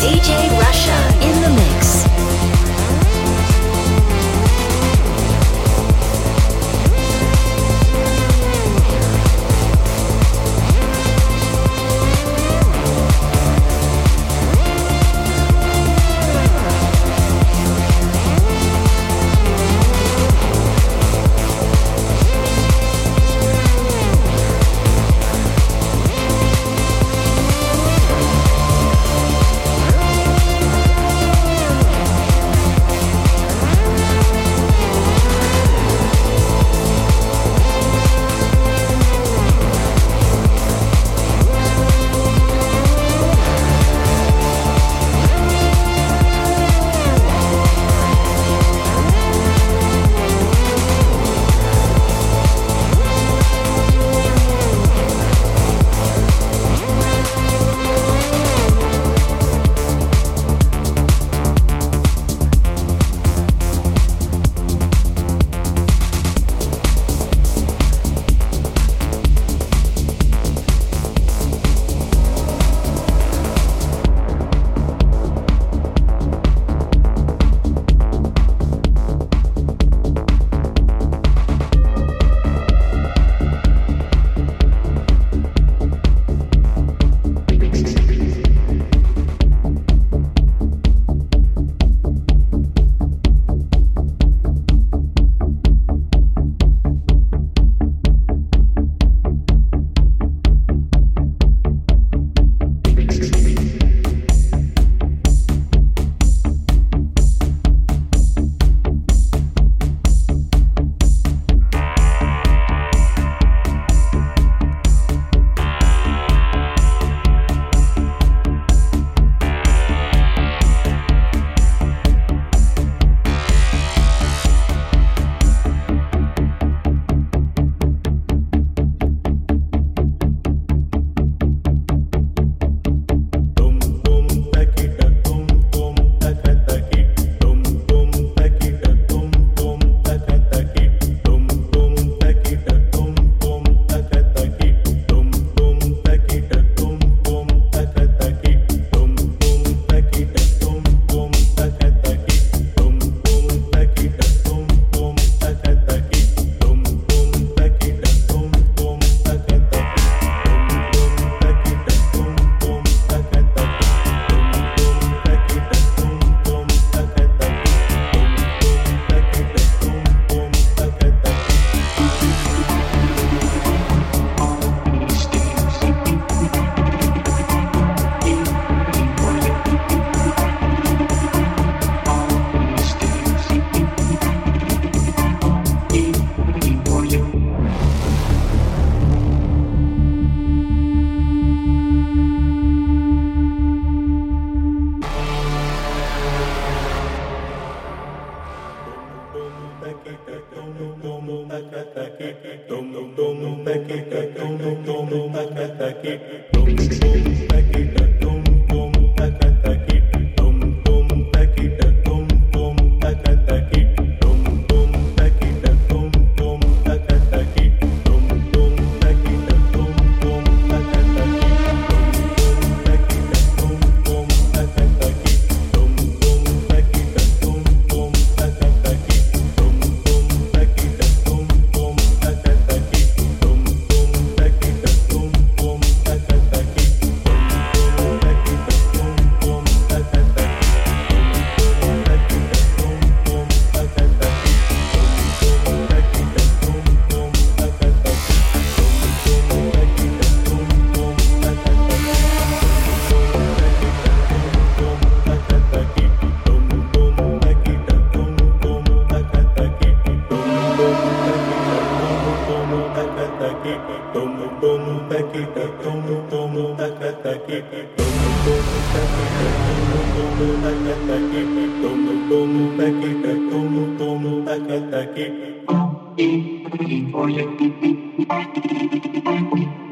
DJ Russia in the mix.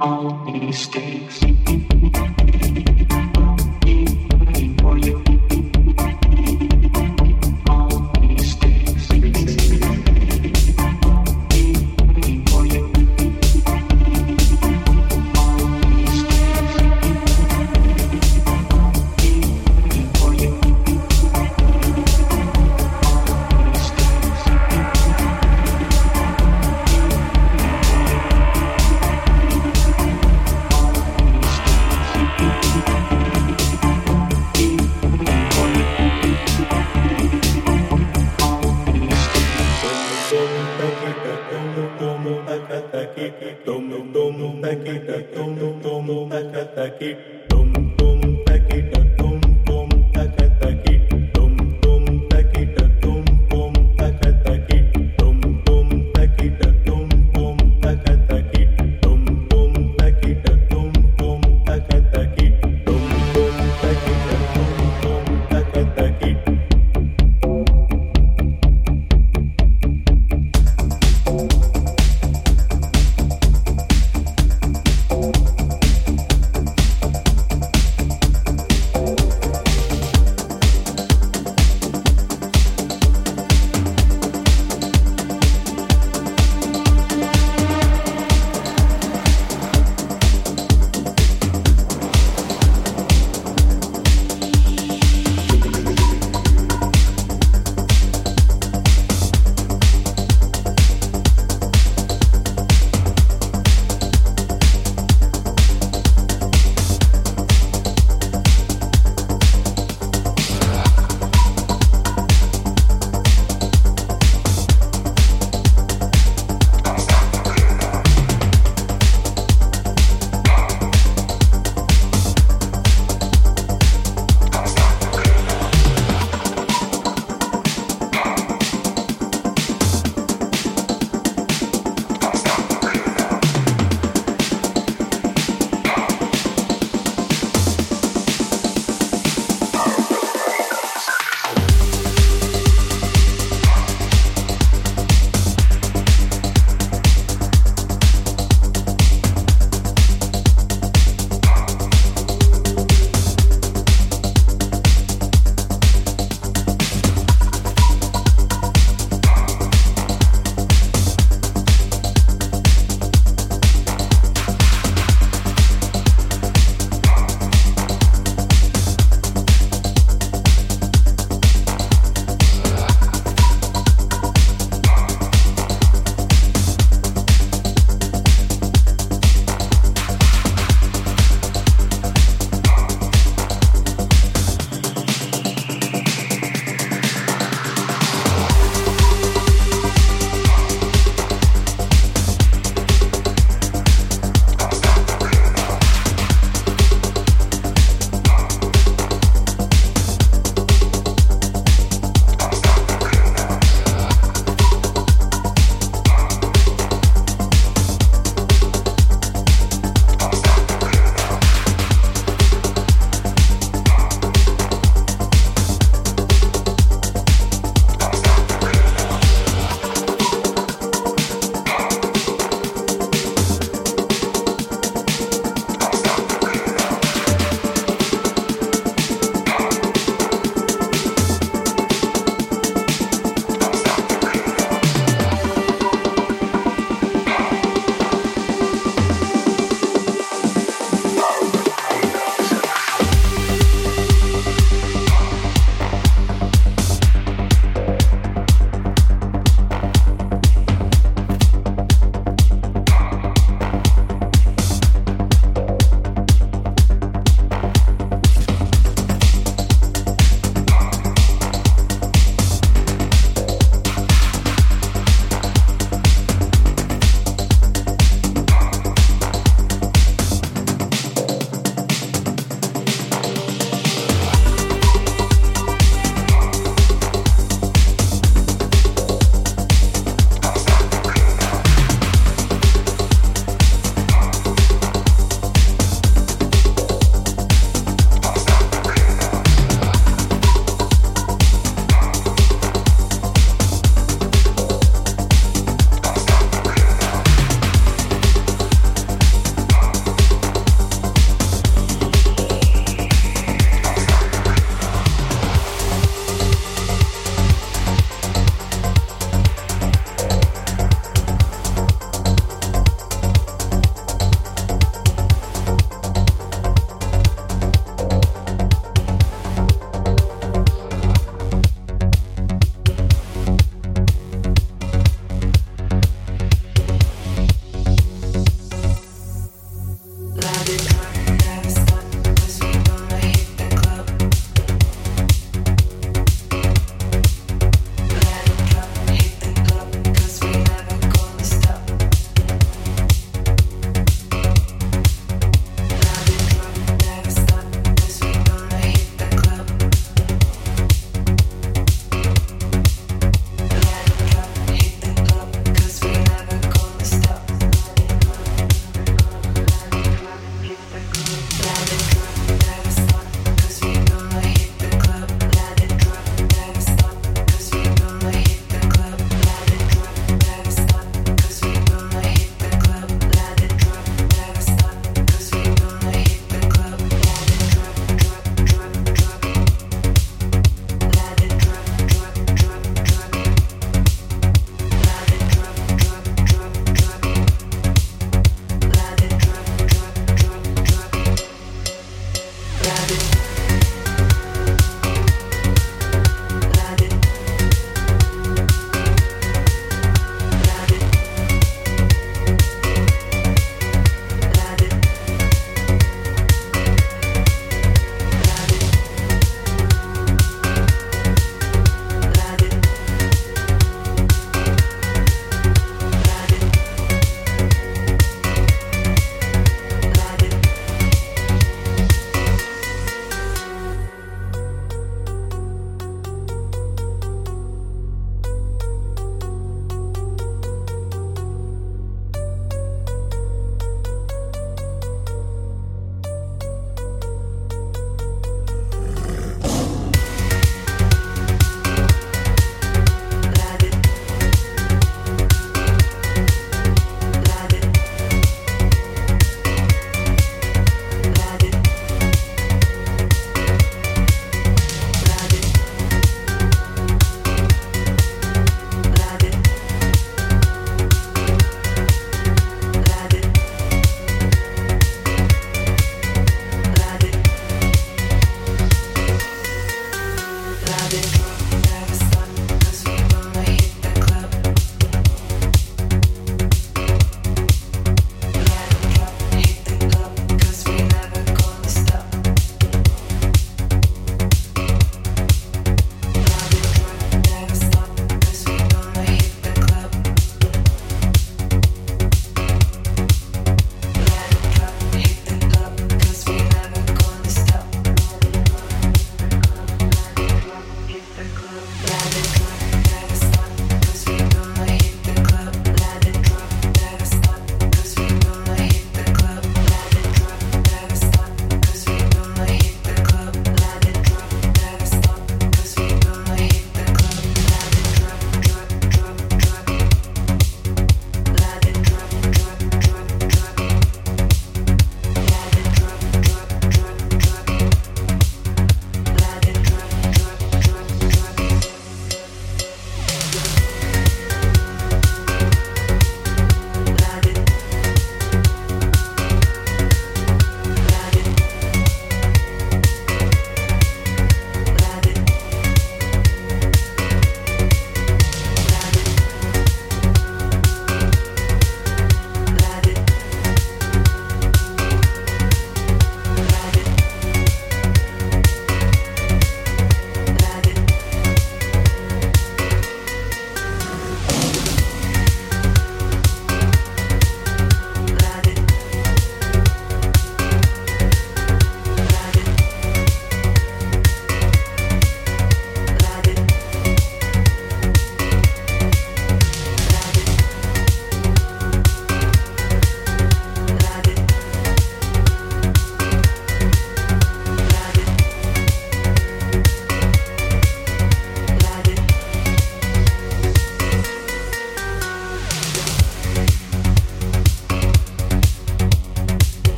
All these days.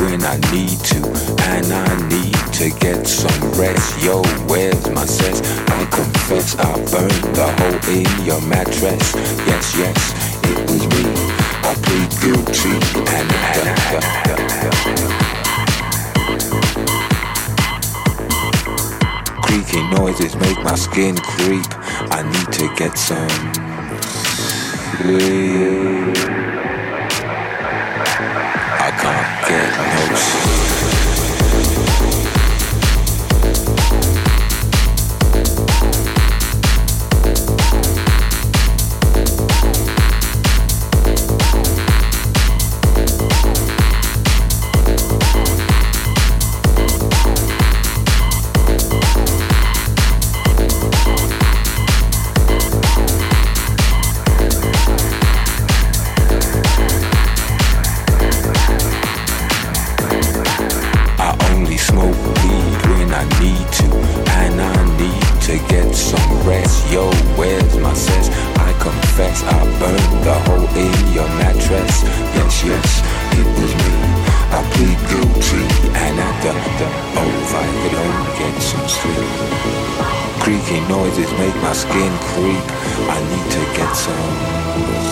When I need to, and I need to get some rest. Yo, where's my sense? I confess I burned the hole in your mattress. Yes, yes, it was me. I plead guilty and the Creaky noises make my skin creep. I need to get some sleep. Can't get no skin creep. I need to get some.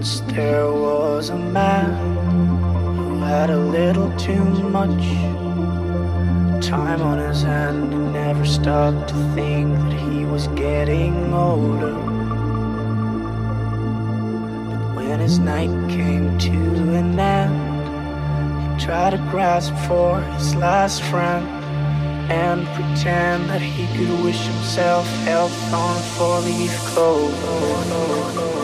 Once there was a man who had a little too much time on his hand and never stopped to think that he was getting older. But when his night came to an end, he tried to grasp for his last friend and pretend that he could wish himself health on a four-leaf clover.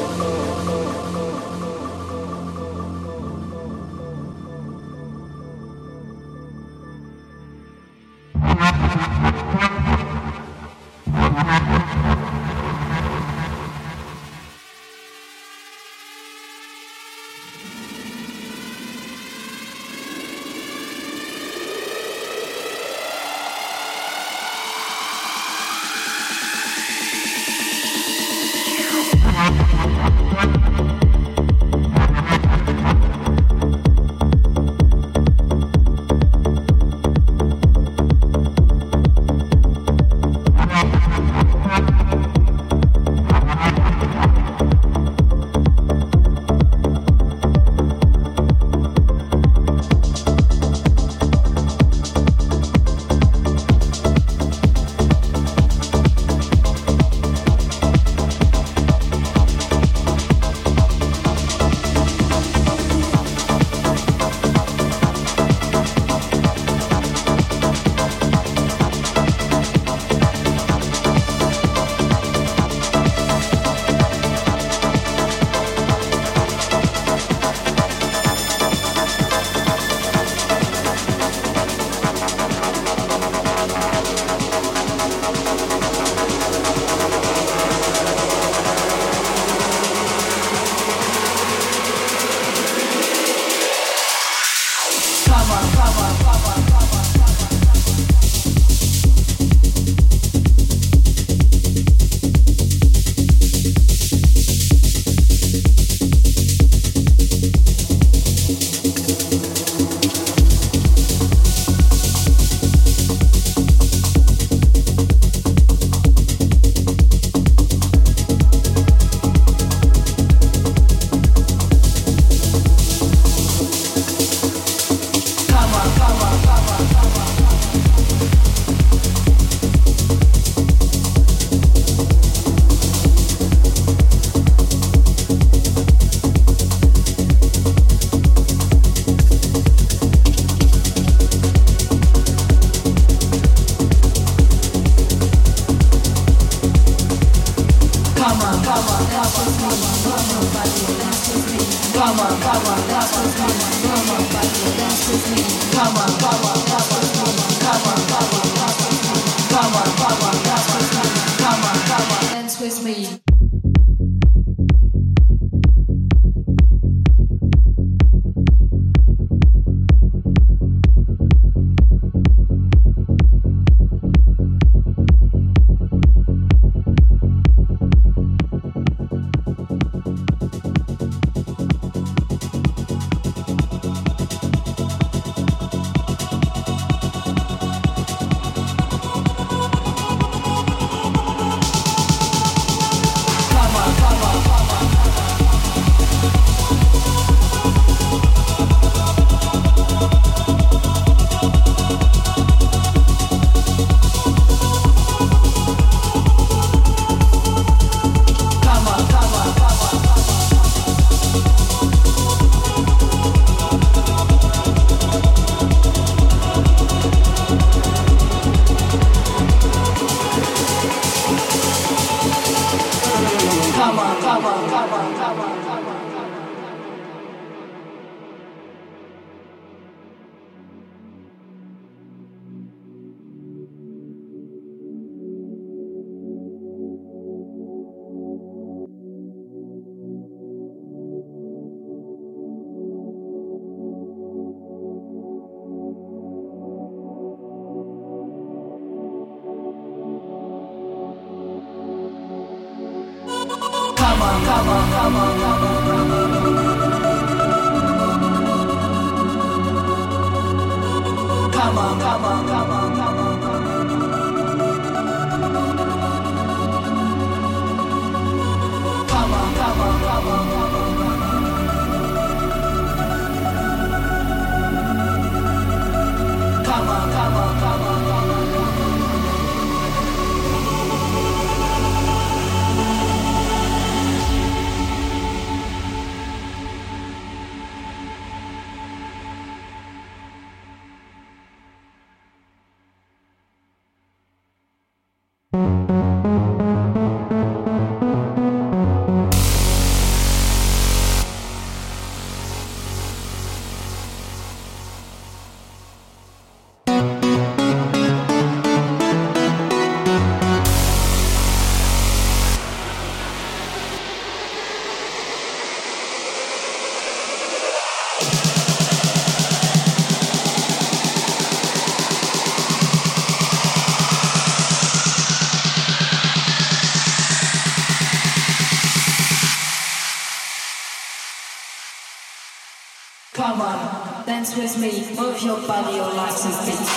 With me, move your body, your life and beat.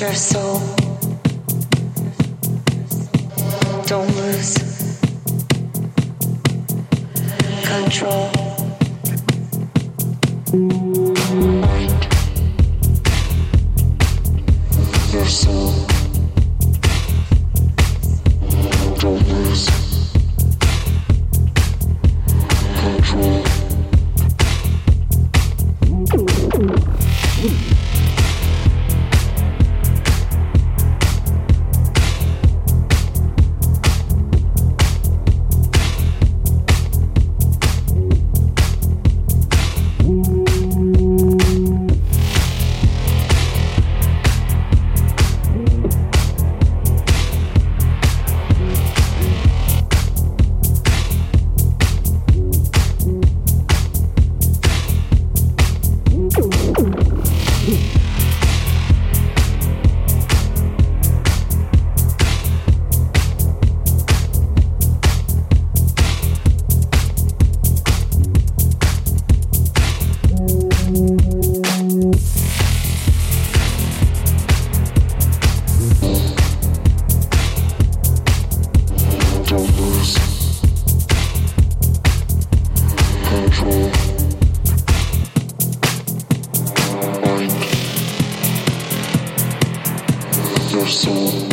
your soul. Don't lose control. Mind your soul. your soul.